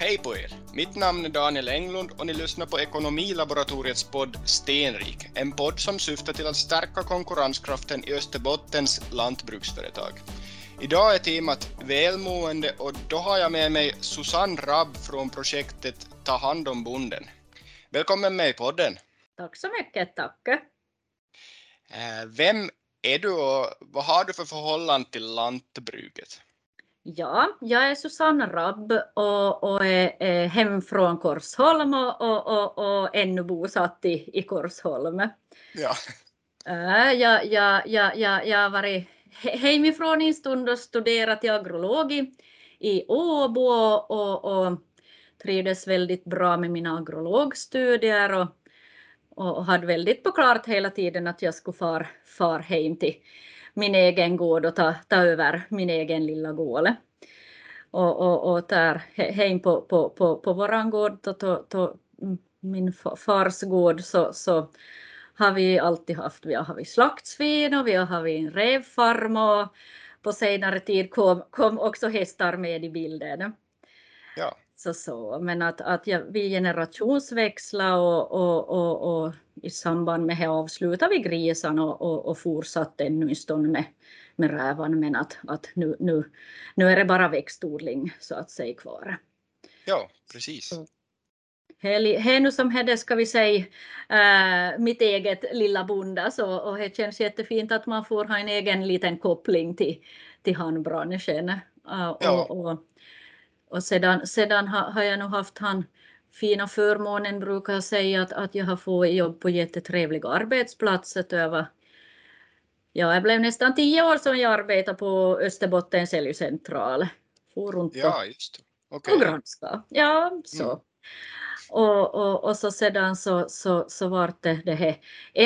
Hej på er! Mitt namn är Daniel Englund och ni lyssnar på Ekonomilaboratoriets podd Stenrik, en podd som syftar till att stärka konkurrenskraften i Österbottens lantbruksföretag. Idag är temat välmående och då har jag med mig Susanne Rabb från projektet Ta hand om bonden. Välkommen med i podden! Tack så mycket, tack! Eh, vem är du och vad har du för förhållande till lantbruket? Ja, jag är Susanne Rabb och, och är, är hem från Korsholm och, och, och, och ännu bosatt i, i Korsholm. Ja. Äh, jag, jag, jag, jag, jag har varit hemifrån en stund och studerat till agrolog i, i Åbo och, och trivdes väldigt bra med mina agrologstudier och, och hade väldigt på klart hela tiden att jag skulle far, far hem till min egen gård och ta, ta över min egen lilla gård. Och, och, och där hem på, på, på, på våran gård, to, to, to, min fars gård, så, så har vi alltid haft, vi har haft slaktsvin och vi har haft en revfarm och på senare tid kom, kom också hästar med i bilden. Ja. Så, så. Men att, att ja, vi generationsväxlar och, och, och, och i samband med det avslutade vi grisarna och, och, och fortsatte ännu en stund med, med rävan men att, att nu, nu, nu är det bara växtodling så att säga kvar. Ja, precis. Det är nu som det ska vi säga äh, mitt eget lilla bonda så och det känns jättefint att man får ha en egen liten koppling till, till handbranschen. Äh, Ja. och, och, sedan, sedan har, jag nog haft han fina förmånen brukar jag säga att, att jag har fått jobb på jättetrevliga arbetsplatser över Ja, jag blev nästan tio år som jag arbetade på Österbottens säljcentral. For runt Ja, just det. Okej. och granska. Ja, så. Mm. Och, och, och så sedan så, så, så vart det det här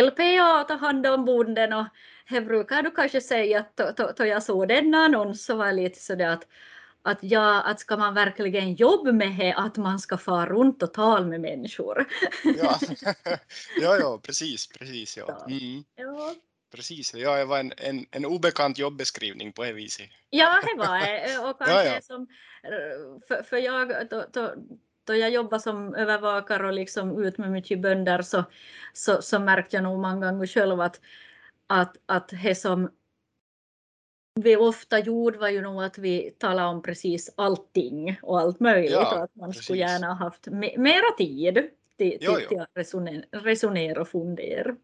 LPA ta hand om bonden och det brukar du kanske säga att då, jag såg den annons så var jag lite sådär att att ja, att ska man verkligen jobba med det, att man ska fara runt och tala med människor. Ja. ja, ja, precis, precis. Ja. Ja. Mm. Ja, Precis, ja, det var en, en, en obekant jobbeskrivning på det viset. Ja, det var det. Och Ja, kanske ja. som, för, för jag, då, då, då jag jobbade som övervakare och liksom ut med mycket bönder så, så, så märkte jag nog många gånger själv att, att, att det som vi ofta gjorde var ju nog att vi talade om precis allting och allt möjligt Ja, och att man skulle precis. gärna ha haft me- mera tid till, Jo, till, till att resonera, resonera och fundera.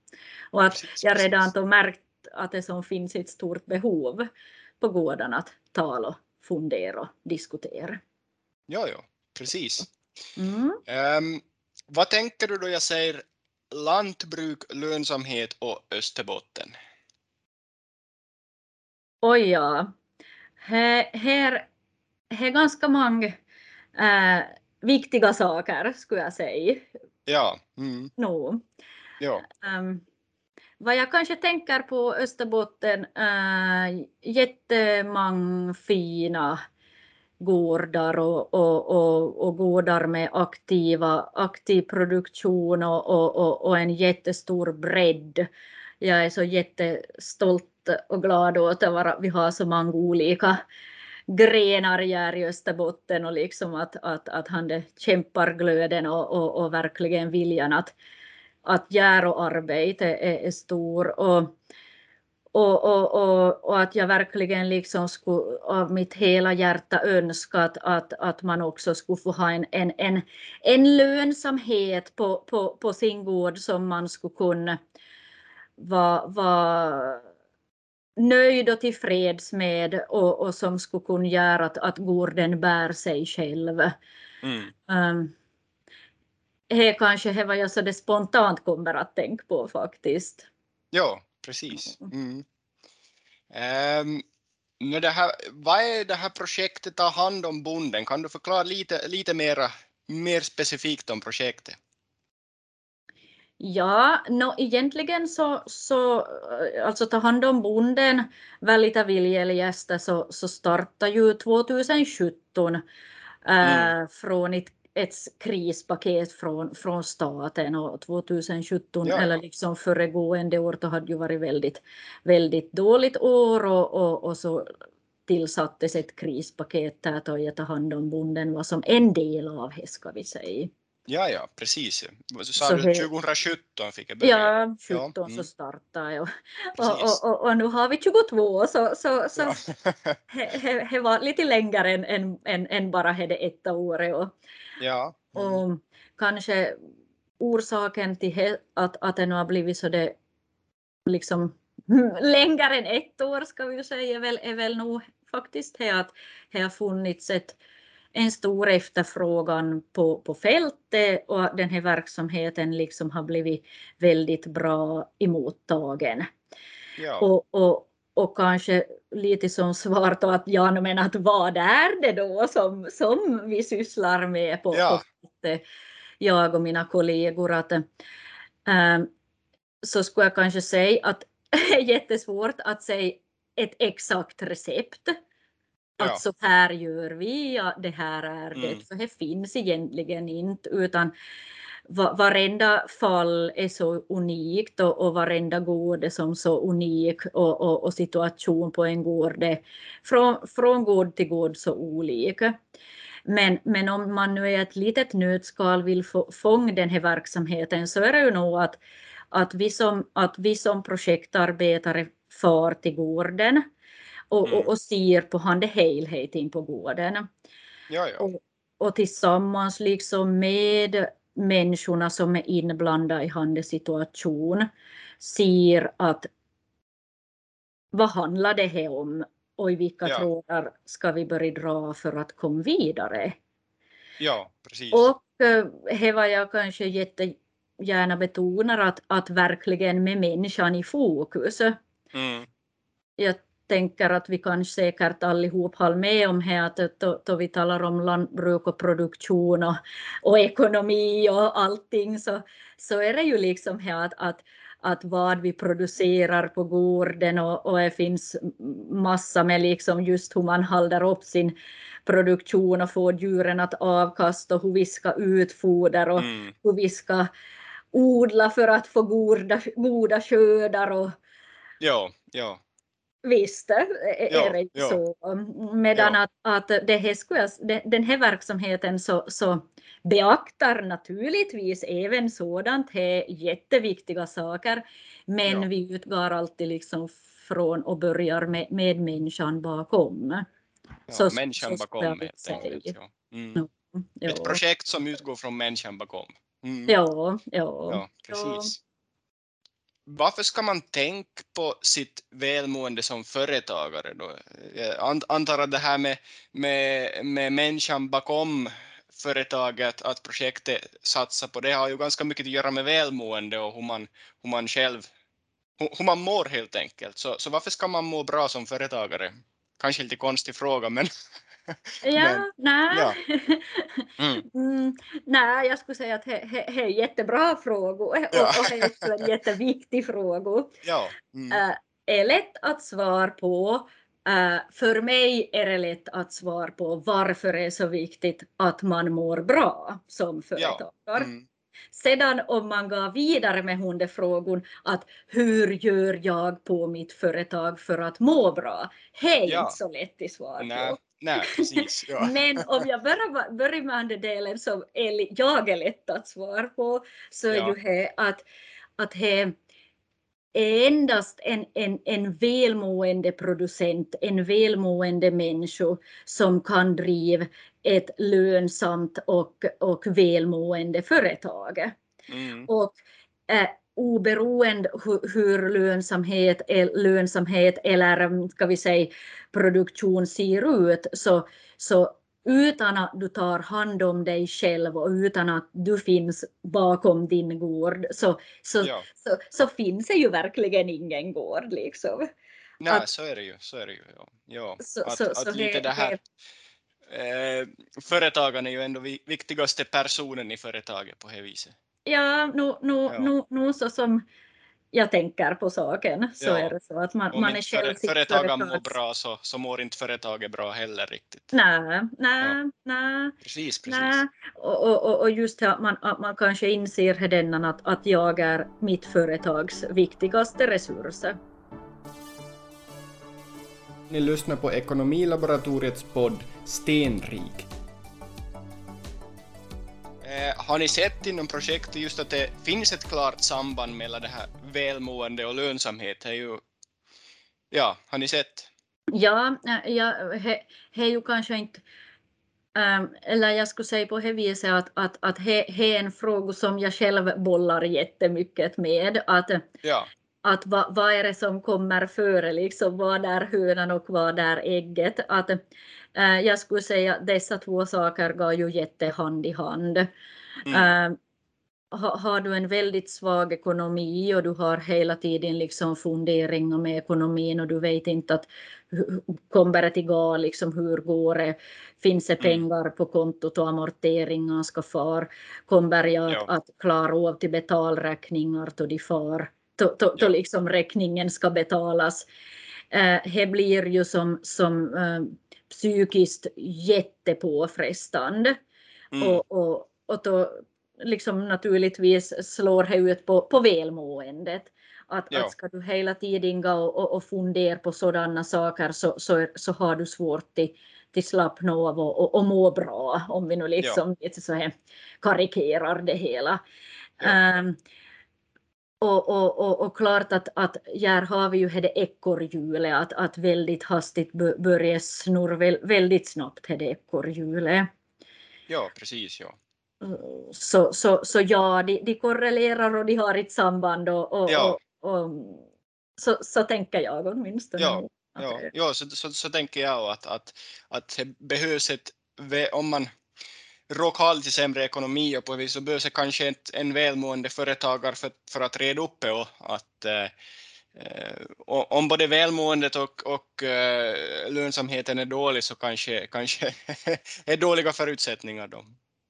Och att Precis, jag redan precis. då märkt att det som finns ett stort behov på gården att tala och fundera och diskutera. Ja, ja, precis. Mm. Ehm, vad tänker du då jag säger lantbruk, lönsamhet och Österbotten? Oj ja, här, här är ganska många äh, viktiga saker skulle jag säga. Ja, mm, No. ja, Um, vad jag kanske tänker på Österbotten, uh, jättemånga fina gårdar och, och, och, och gårdar med aktiva, aktiv produktion och, och, och, och en jättestor bredd. Jag är så jättestolt och glad åt att vi har så många olika grenar här i Österbotten och liksom att, att, att han kämpar glöden och, och, och verkligen viljan att, att göra och arbete är, är stor. Och, och, och, och, och att jag verkligen liksom skulle av mitt hela hjärta önska att, att, att man också skulle få ha en, en, en, en lönsamhet på, på, på sin gård som man skulle kunna vara, vara nöjd och tillfreds med och, och som skulle kunna göra att, att gården bär sig själv. mm, Um, det kanske är vad jag så det spontant kommer att tänka på faktiskt. ja, precis. Mm. Ehm, men det här, vad är det här projektet Ta hand om bonden? Kan du förklara lite, lite mera, mer specifikt om projektet? Ja, no, egentligen så, så eh, alltså ta hand om bonden, väldigt viljeligaste så, så startade ju 2017 äh, Mm. från ett, ett krispaket från, från staten och 2017 Ja, eller liksom föregående år då hade ju varit väldigt, väldigt dåligt år och, och, och så tillsattes ett krispaket där att ta hand om bonden var som en del av det ska vi säga. Ja, ja, precis. Så sa du 2017 fick jag börja? Ja, 17 ja. mm. så startade jag. Och, och, och, och, nu har vi 22 så, så, så ja. det var lite längre än, än, än, än bara det ett år. Och, ja. Mm. och kanske orsaken till det, att, att det nu har blivit så det liksom längre än ett år ska vi säga är väl, är väl nog faktiskt det att det har funnits ett en stor efterfrågan på, på fältet och den här verksamheten liksom har blivit väldigt bra emottagen. Ja. Och, och, och kanske lite som svar på att ja, men att vad är det då som, som vi sysslar med på, ja. på jag och mina kollegor, att äh, så skulle jag kanske säga att det är jättesvårt att säga ett exakt recept att så här gör vi, ja, det här är det. Mm. För det finns egentligen inte utan varenda fall är så unikt och, och varenda gård är som så unik och, och, och situation på en gård är från, från gård till gård så olika. Men, men om man nu är ett litet nötskal vill få, fånga den här verksamheten så är det ju nog att, att, vi, som, att vi som projektarbetare far till gården och, mm. och, och ser på han det helheten på gården. Ja, ja. Och, och tillsammans liksom med människorna som är inblandade i hans situation ser att vad handlar det här om och i vilka ja. trådar ska vi börja dra för att komma vidare. Ja, precis. Och eh, var jag kanske jättegärna betonar att, att verkligen med människan i fokus. Mm. Jag tänker att vi kan säkert allihop hålla med om här att då, då vi talar om lantbruk och produktion och, och ekonomi och allting så, så är det ju liksom här att, att att vad vi producerar på gården och, och det finns massa med liksom just hur man håller upp sin produktion och får djuren att avkasta och hur vi ska utfodra och mm. hur vi ska odla för att få goda, goda skördar. Och, ja, ja. Visst är det ja, så. Medan ja. att, att det här skulle, den här verksamheten så, så beaktar naturligtvis även sådant här jätteviktiga saker. Men ja. vi utgår alltid liksom från och börjar med, med människan bakom. Ja, så, människan så bakom helt enkelt. Ja. Mm. Ett projekt som utgår från människan bakom. Mm. Ja, ja. ja, precis varför ska man tänka på sitt välmående som företagare då? Jag antar att det här med, med, med människan bakom företaget, att projektet satsar på det har ju ganska mycket att göra med välmående och hur man, hur man själv, hur, man mår helt enkelt. Så, så varför ska man må bra som företagare? Kanske lite konstig fråga men Ja, nej. Ja. Mm. Nej, jag skulle säga att det är jättebra frågor och, ja. och är också en jätteviktig fråga. Ja. Mm. Äh, är lätt att svara på. Äh, för mig är det lätt att svara på varför det är så viktigt att man mår bra som företagare. Ja. Mm. Sedan om man går vidare med hundefrågan att hur gör jag på mitt företag för att må bra? Det är ja. inte så lätt att svara på. Nej, precis. Ja. Men om jag börjar, börjar med andra delen som jag är lätt att svara på så är ja. ju det att, att det är endast en, en, en välmående producent, en välmående människa som kan driva ett lönsamt och, och välmående företag. Mm. Och eh, oberoende hur, hur lönsamhet, lönsamhet eller ska vi säga produktion ser ut så, så utan att du tar hand om dig själv och utan att du finns bakom din gård så, så, ja. så, så, finns det ju verkligen ingen gård. Liksom. Nej, att, så är det ju. Så är det ju ja. ja. Så, att, så, att lite det här, eh, företagaren är ju ändå viktigaste personen i företaget på det viset. Ja, nu, nu, ja. nu, nu så som jag tänker på saken så ja. är det så att man, man är själv sitt företagaren mår bra så, så mår inte företaget bra heller riktigt. Nej, nej, ja. nej. Precis, precis. Nej. Och, och, och just det att man, att man kanske inser denna att, att jag är mitt företags viktigaste resurs. Ni lyssnar på Ekonomilaboratoriets podd Stenrik. Har ni sett inom projektet just att det finns ett klart samband mellan det här välmående och lönsamhet? Är ju, ja, har ni sett? Ja, ja det är ju kanske inte Um, eller jag skulle säga på det viset att, att, att det är en fråga som jag själv bollar jättemycket med. Att, ja att vad, vad är det som kommer före, liksom, vad är hönan och vad är ägget? Att, äh, jag skulle säga att dessa två saker går ju jättehand i hand. Mm. Äh, ha, har du en väldigt svag ekonomi och du har hela tiden liksom funderingar med ekonomin och du vet inte att kommer det gå, liksom hur går det, finns det mm. pengar på kontot och amorteringar ska far, kommer jag ja. att klara av till betalräkningar då de far då, då, då liksom räkningen ska betalas. Eh, det blir ju som, som eh, psykiskt jättepåfrestande. Mm. Och, och, och då liksom naturligtvis slår det ut på, på välmåendet. Att, ja. att ska du hela tiden gå och, och fundera på sådana saker så, så, så har du svårt till, till slappna av och, och, och må bra, om vi nu liksom ja. så här karikerar det hela. Ja. Um, och, och, och, och, klart att, att här har vi ju det ekorrhjulet, att, att väldigt hastigt börjar snurra väldigt snabbt det ekorrhjulet. Ja, precis. Ja. Så, så, så ja, de, de korrelerar och de har ett samband och, och, ja. och, och så, så tänker jag åtminstone. Ja, ja, ja så, så, så tänker jag att, att, att det behövs ett, om man råkar ha lite sämre ekonomi och på vis så behövs det kanske ett, en välmående företagare för, för att reda upp det och att eh, eh om både välmåendet och, och eh, lönsamheten är dålig så kanske, kanske är dåliga förutsättningar då.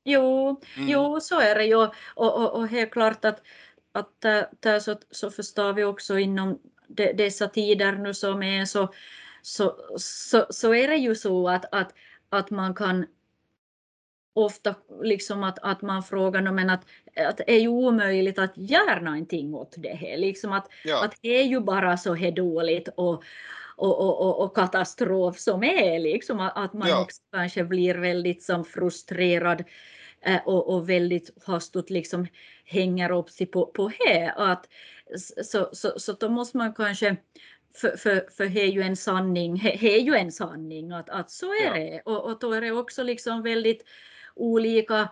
Jo, mm. jo så är det ju och, och, och helt klart att, att där så, så förstår vi också inom de, dessa tider nu som är så, så, så, så är det ju så att, att, att man kan ofta liksom att, att man frågar men att, att det är ju omöjligt att göra någonting åt det här. Liksom att, ja. att det är ju bara så här dåligt och, och, och, och, katastrof som är. Liksom att, man ja. också kanske blir väldigt som frustrerad eh, och, och väldigt hastigt liksom hänger upp sig på, på det. Att, så, så, så då måste man kanske för, för, för det är ju en sanning, det är ju en sanning att, att så är ja. det. Och, och då är det också liksom väldigt olika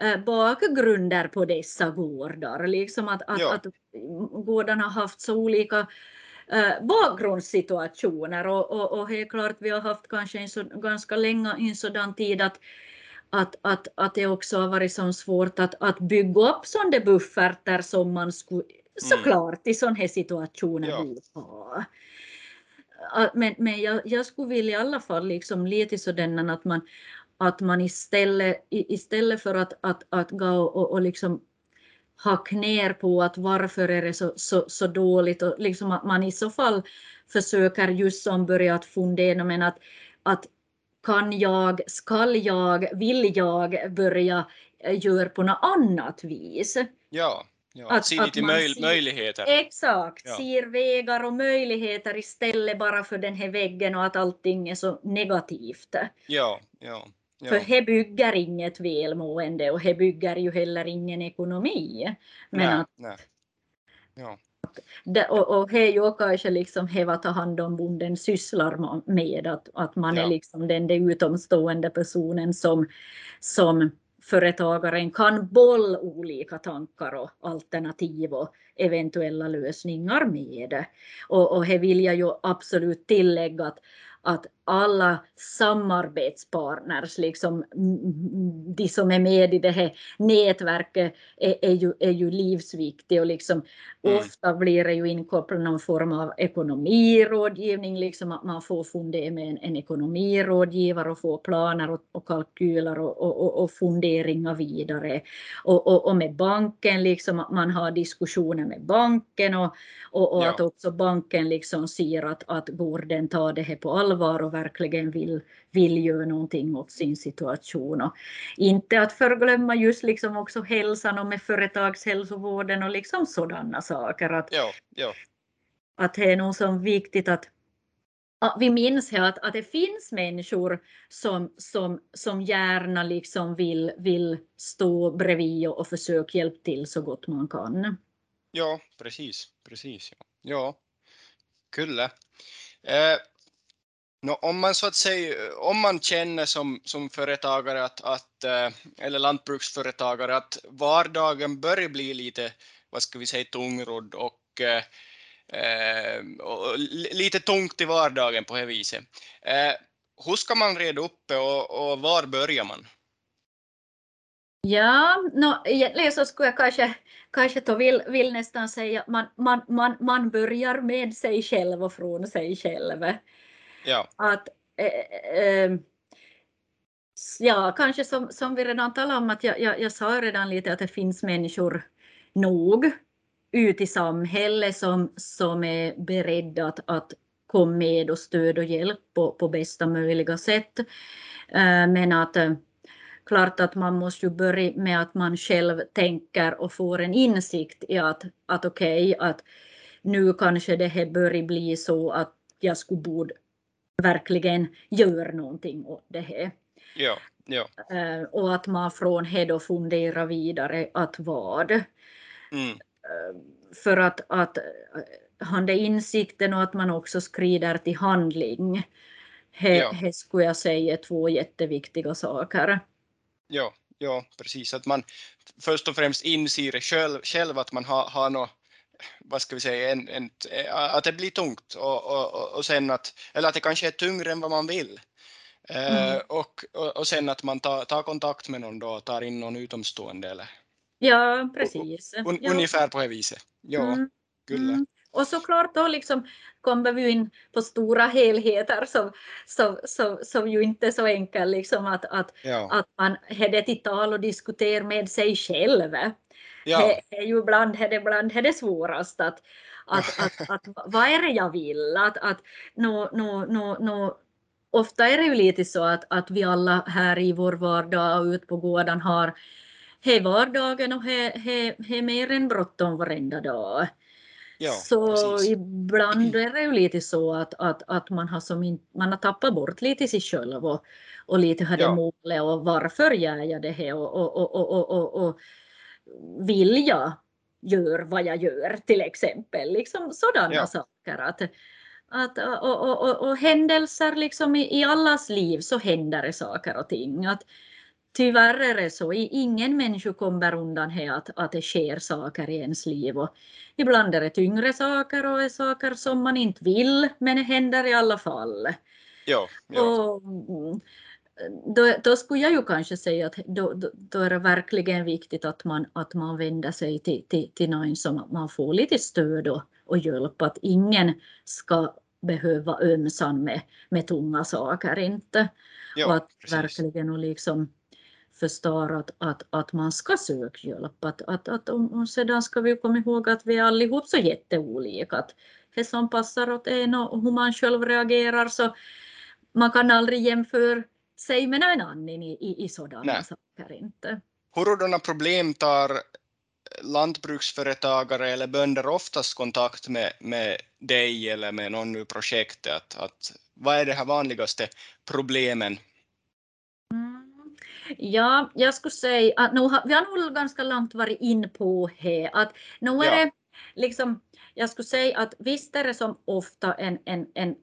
eh, bakgrunder på dessa gårdar. Liksom att, att, ja. att gårdarna har haft så olika eh, bakgrundssituationer och, och, och helt klart vi har haft kanske en så, ganska länge en sådan tid att att, att, att det också har varit så svårt att, att bygga upp sådana bufferter som man skulle mm. såklart i sådana här situationer ja. vill ha. Men, men jag, jag skulle vilja i alla fall liksom lite sådana att man, att man istället, istället för att, att, att gå och, och liksom hack ner på att varför är det så, så, så dåligt och liksom att man i så fall försöker just som börja att fundera men att, att kan jag, skall jag, vill jag börja eh, göra på något annat vis? Ja, ja. att, se lite möj ser, möjligheter. Exakt, ja. ser vägar och möjligheter istället bara för den här väggen och att allting är så negativt. Ja, ja. Ja. För det bygger inget välmående och det bygger ju heller ingen ekonomi. Men nej, att, nej. Ja. Det, och, och det är ju kanske liksom det vad ta hand om bonden sysslar med, att, att man ja. är liksom den, den utomstående personen som, som företagaren kan bolla olika tankar och alternativ och eventuella lösningar med. Och, och det vill jag ju absolut tillägga att, att alla samarbetspartners, liksom, de som är med i det här nätverket, är, är, ju, är ju livsviktiga och liksom, mm. ofta blir det ju inkopplat någon form av ekonomirådgivning, liksom att man får fundera med en, en ekonomirådgivare och få planer och, och kalkyler och, och, och, funderingar vidare. Och, och, och med banken, liksom att man har diskussioner med banken och, och, och ja. att också banken liksom ser att, att borden tar det här på allvar och verkligen vill, vill göra någonting åt sin situation. Och inte att förglömma just liksom också hälsan och med företagshälsovården och liksom sådana saker. Att, ja, ja. att det är nog så viktigt att, vi minns att, att det finns människor som, som, som gärna liksom vill, vill stå bredvid och, och försöka hjälpa till så gott man kan. Ja, precis, precis. Ja, ja. Kulle. Eh, no, om man så att säga, om man känner som, som företagare att, att, eh, eller lantbruksföretagare att vardagen börjar bli lite, vad ska vi säga, tungrodd och eh, och lite tungt i vardagen på det viset. Eh, hur ska man reda upp det och, och var börjar man? Ja, no, egentligen så skulle jag kanske, kanske då vill, vill nästan säga att man, man, man, man börjar med sig själv och från sig själv. Ja. Att, äh, äh, ja, kanske som, som vi redan talade om, att jag, jag, jag sa redan lite att det finns människor nog ut i samhället som, som är beredda att, att komma med och stöd och hjälp på, på bästa möjliga sätt. Men att klart att man måste ju börja med att man själv tänker och får en insikt i att, att okej, okay, att nu kanske det här börjar bli så att jag skulle borde verkligen göra någonting åt det här. Ja, ja. Eh, och att man från här då funderar vidare att vad. Mm för att, att ha den insikten och att man också skrider till handling. Det ja. skulle jag säga två jätteviktiga saker. Ja, ja, precis. Att man först och främst inser själv, själv att man har, har något vad ska vi säga, en, en, att det blir tungt och, och, och sen att, eller att det kanske är tyngre än vad man vill. Mm. Uh, och, och, och sen att man tar, tar kontakt med någon då och tar in någon utomstående eller Ja, precis. Un, ja. Ungefär på det viset. Ja, mm. Mm. Och såklart då liksom kommer vi in på stora helheter som, som, som, som ju inte är så enkelt liksom att, att, ja. att man har det till tal och diskuterar med sig själv. Ja. Det är ju ibland, det ibland är det svårast att, att, att, att, vad är det jag vill? Att, att, no, no, no, no, ofta är det ju lite så att, att vi alla här i vår vardag och ut på gården har he vardagen och he, he, he mer än bråttom varenda dag. Ja, så precis. ibland är det ju lite så att, att, att man, har som in, man har tappat bort lite sig själv och, och lite hade ja. målet och varför gör jag det här och, och, och, och, och, och vill jag göra vad jag gör till exempel. Liksom sådana ja. saker. Att, att, och, och, och, och händelser liksom i, i allas liv så händer det saker och ting. Att, tyvärr är det så. Ingen människa kommer undan här att, att det sker saker i ens liv. Och ibland är det tyngre saker och saker som man inte vill, men det händer i alla fall. Ja, ja. Och, då, då, skulle jag ju kanske säga att då, då, då, är det verkligen viktigt att man, att man vänder sig till, till, till någon som man får lite stöd och, och hjälp. Att ingen ska behöva ömsan med, med tunga saker inte. Ja, och att precis. verkligen och liksom förstår att, att, att man ska söka hjälp. Att, att, att, och sedan ska vi komma ihåg att vi är allihop så jätteolika. Att det som passar åt en och hur man själv reagerar så man kan aldrig jämföra sig med någon annan i, i, i sådana Nej. saker. Inte. Hurdana problem tar lantbruksföretagare eller bönder oftast kontakt med, med dig eller med någon i projektet? Att, att, vad är de här vanligaste problemen Ja, jag skulle säga att nu har, vi har nog ganska långt varit in på det. Att nu är ja. det liksom, jag skulle säga att visst är det som ofta en, en, en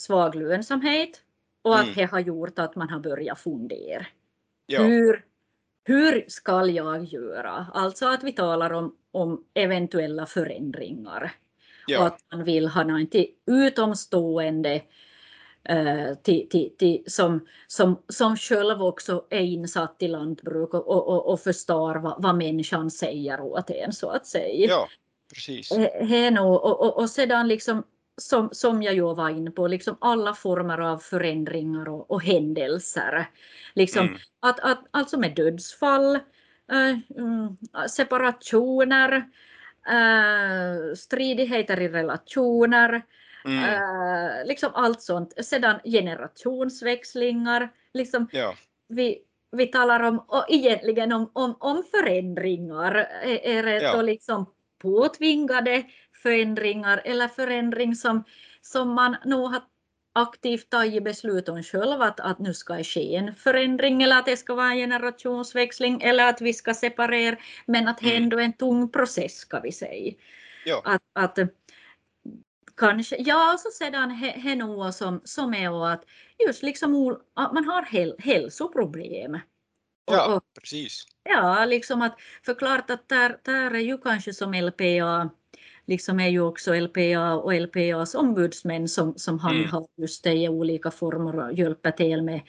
svag lönsamhet och att mm. det har gjort att man har börjat fundera. Ja. Hur, hur ska jag göra? Alltså att vi talar om, om eventuella förändringar. Ja. Och att man vill ha något utomstående Eh, till, till, till, som, som, som själv också är insatt i lantbruk och, och, och förstår vad, vad människan säger åt en så att säga. Ja, precis. He, och, och, och sedan liksom som, som jag ju var inne på, liksom alla former av förändringar och, och händelser. Liksom mm. att, att, alltså med dödsfall, äh, separationer, äh, stridigheter i relationer, Mm. Uh, liksom allt sånt. Sedan generationsväxlingar. Liksom, ja. vi, vi talar om, och egentligen om, om, om förändringar. Är, är det ja. liksom påtvingade förändringar eller förändring som, som man nog har aktivt tagit beslut om själv att, att nu ska det ske en förändring eller att det ska vara en generationsväxling eller att vi ska separera men att det är ändå en tung process ska vi säga. Ja. Att, att kanske, ja så sedan är nog som, som är att just liksom att man har häl, hälsoproblem. Ja, och, precis. Ja, liksom att förklart att där, där är ju kanske som LPA liksom är ju också LPA och LPAs ombudsmän som, som handhar mm. just det i olika former och hjälper till med,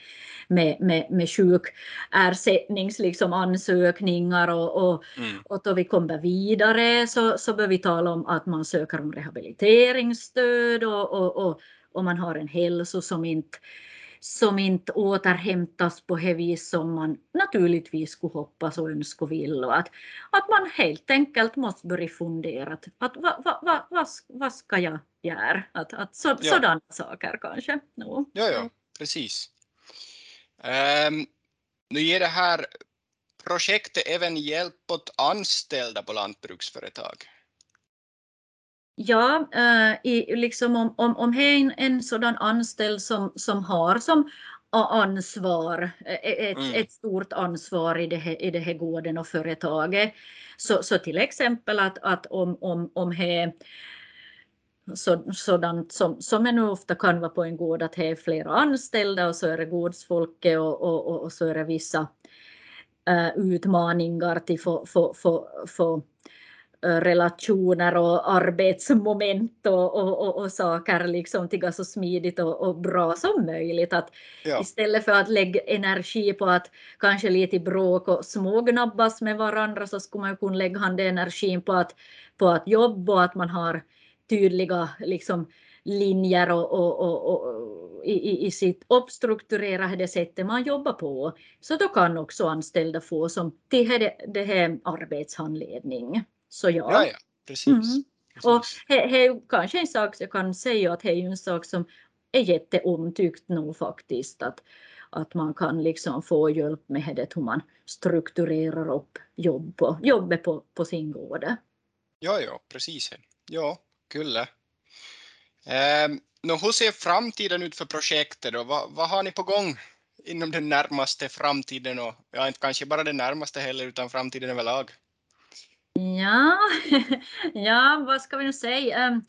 med, med, med sjukersättnings liksom och, och, mm. och då vi kommer vidare så, så bör vi tala om att man söker om rehabiliteringsstöd och, och, och, och man har en hälsa som inte som inte återhämtas på det vis som man naturligtvis skulle hoppas och önska och vill. Och att, att man helt enkelt måste börja fundera att, att vad, vad, vad, vad, vad ska jag göra? Att, att så, ja. Sådana saker kanske. No. Ja, ja, precis. Um, nu ger det här projektet även hjälp åt anställda på lantbruksföretag. Ja, äh, i, liksom om, om, om det är en, en sådan anställd som, som har som ansvar, e, e, ett, mm. ett stort ansvar i det, här, i det här gården och företaget. Så, så till exempel att, att om, om, om det så, sådant som, som nu ofta kan vara på en gård att det är flera anställda och så är det gårdsfolket och, och, och, och så är det vissa äh, utmaningar till för, för, för, för relationer och arbetsmoment och, och, och, och saker liksom till så smidigt och, och, bra som möjligt. Att ja. Istället för att lägga energi på att kanske lite bråk och smågnabbas med varandra så skulle man kunna lägga den energin på att, på att jobba och att man har tydliga liksom, linjer och, och, och, och i, i sitt uppstrukturerade sättet man jobbar på. Så då kan också anställda få som till det, det här arbetshandledning. Så ja. Ja, ja precis. Mm. precis. Och det är kanske en sak jag kan säga att det är en sak som är jätteomtyckt nog faktiskt att, att man kan liksom få hjälp med det hur man strukturerar upp jobb på, jobbet på, på sin gård. Ja, ja, precis. Ja, kulle. Eh, hur ser framtiden ut för projektet då? Vad, vad har ni på gång inom den närmaste framtiden och ja, inte kanske bara den närmaste heller utan framtiden överlag? Ja, ja, vad ska vi nu säga? Ehm,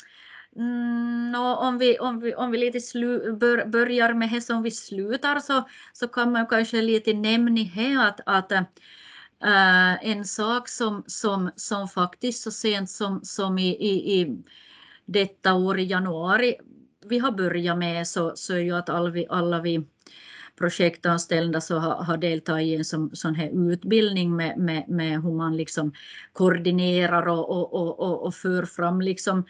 mm, om, vi, om, vi, om vi lite slu, bör, börjar med det som vi slutar så, så kan man kanske lite nämna här att, att äh, en sak som, som, som faktiskt så sent som, som i, i, i detta år i januari vi har börjat med så, så är ju att alla vi, alla vi projektanställda så har, har deltagit i en sån, sån här utbildning med, med, med hur man liksom koordinerar och, och, och, och, och för fram liksom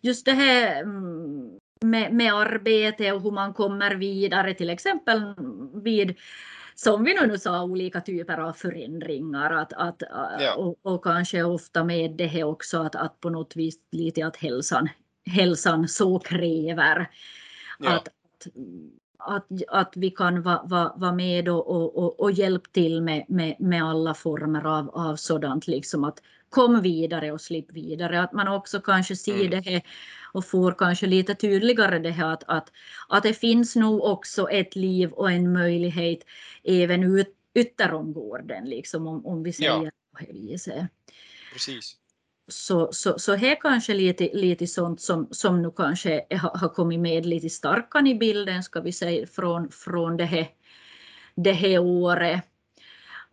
just det här mm, med, med arbete och hur man kommer vidare till exempel vid som vi nu sa, olika typer av förändringar att, att, ja. och, och, kanske ofta med det här också att, att på något vis lite att hälsan, hälsan så kräver. Ja. Att, att att, att vi kan vara va, va med och, och, och, och hjälpa till med, med, med alla former av, av sådant, liksom att kom vidare och slipp vidare. Att man också kanske ser mm. det här och får kanske lite tydligare det här att, att, att det finns nog också ett liv och en möjlighet även ut, ytterom gården, liksom om, om vi säger ja. på det viset. Precis. Så, så, så här kanske lite, lite sånt som, som nu kanske har, har kommit med lite starkare i bilden, ska vi säga, från, från det, här, det här året.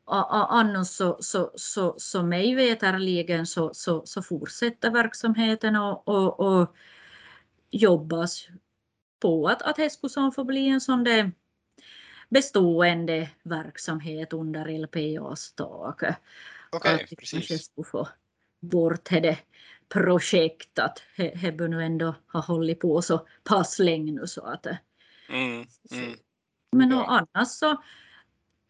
Annars så, så, så, så mig veterligen så, så, så fortsätter verksamheten och, och, och jobbas på att, att det skulle få bli en sån där bestående verksamhet under LPAs tak. Okej, okay, precis bort det projekt att det bör nu ändå ha hållit på så pass länge nu så att mm, mm. Men ja. annars så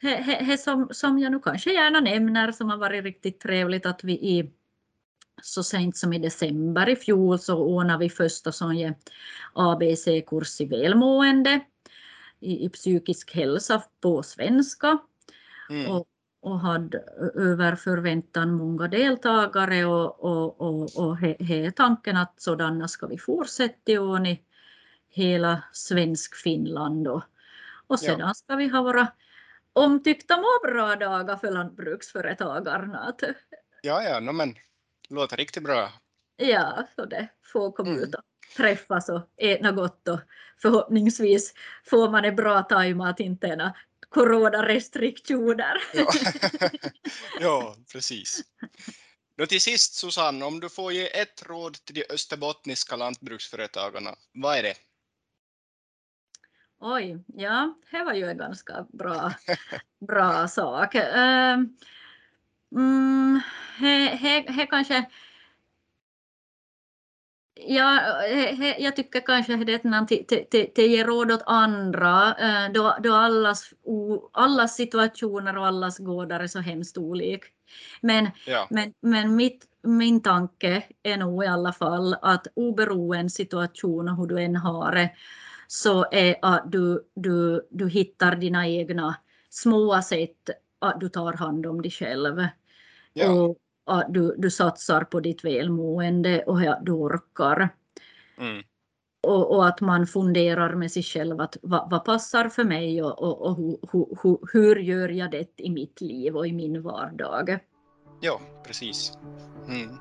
det som, som jag nu kanske gärna nämner som har varit riktigt trevligt att vi i så sent som i december i fjol så ordnade vi första sån ABC-kurs i välmående i, i psykisk hälsa på svenska. Mm. Och och hade över förväntan många deltagare och, och, och, och he, he tanken att sådana ska vi fortsätta och ni hela svensk Finland och, och sedan ja. ska vi ha våra omtyckta må bra-dagar för lantbruksföretagarna. Ja, ja, no, men låter riktigt bra. Ja, så det får komma mm. ut och träffas och äta gott och förhoppningsvis får man en bra tajmat inte coronarestriktioner. ja. ja, precis. Då till sist Susanne, om du får ge ett råd till de österbottniska lantbruksföretagarna, vad är det? Oj, ja, det var ju en ganska bra, bra sak. Uh, mm, he, he, he kanske Ja, jag tycker kanske det är att ge råd åt andra eh, då, då allas, allas situationer och allas gårdar är så hemskt olik. Men, ja. men, men mitt, min tanke är nog i alla fall att oberoende situation och hur du än har det så är att du, du, du hittar dina egna små sätt att du tar hand om dig själv. Ja. Och, att du, du satsar på ditt välmående och att du orkar. Mm. Och, och, att man funderar med sig själv att vad, vad passar för mig och, och, och hur, hur, hur, gör jag det i mitt liv och i min vardag. Ja, precis. Mm.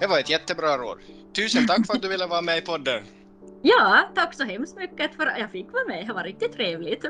Det var ett jättebra råd. Tusen tack för att du ville vara med i podden. Ja, tack så hemskt mycket för att jag fick vara med. Det var riktigt trevligt.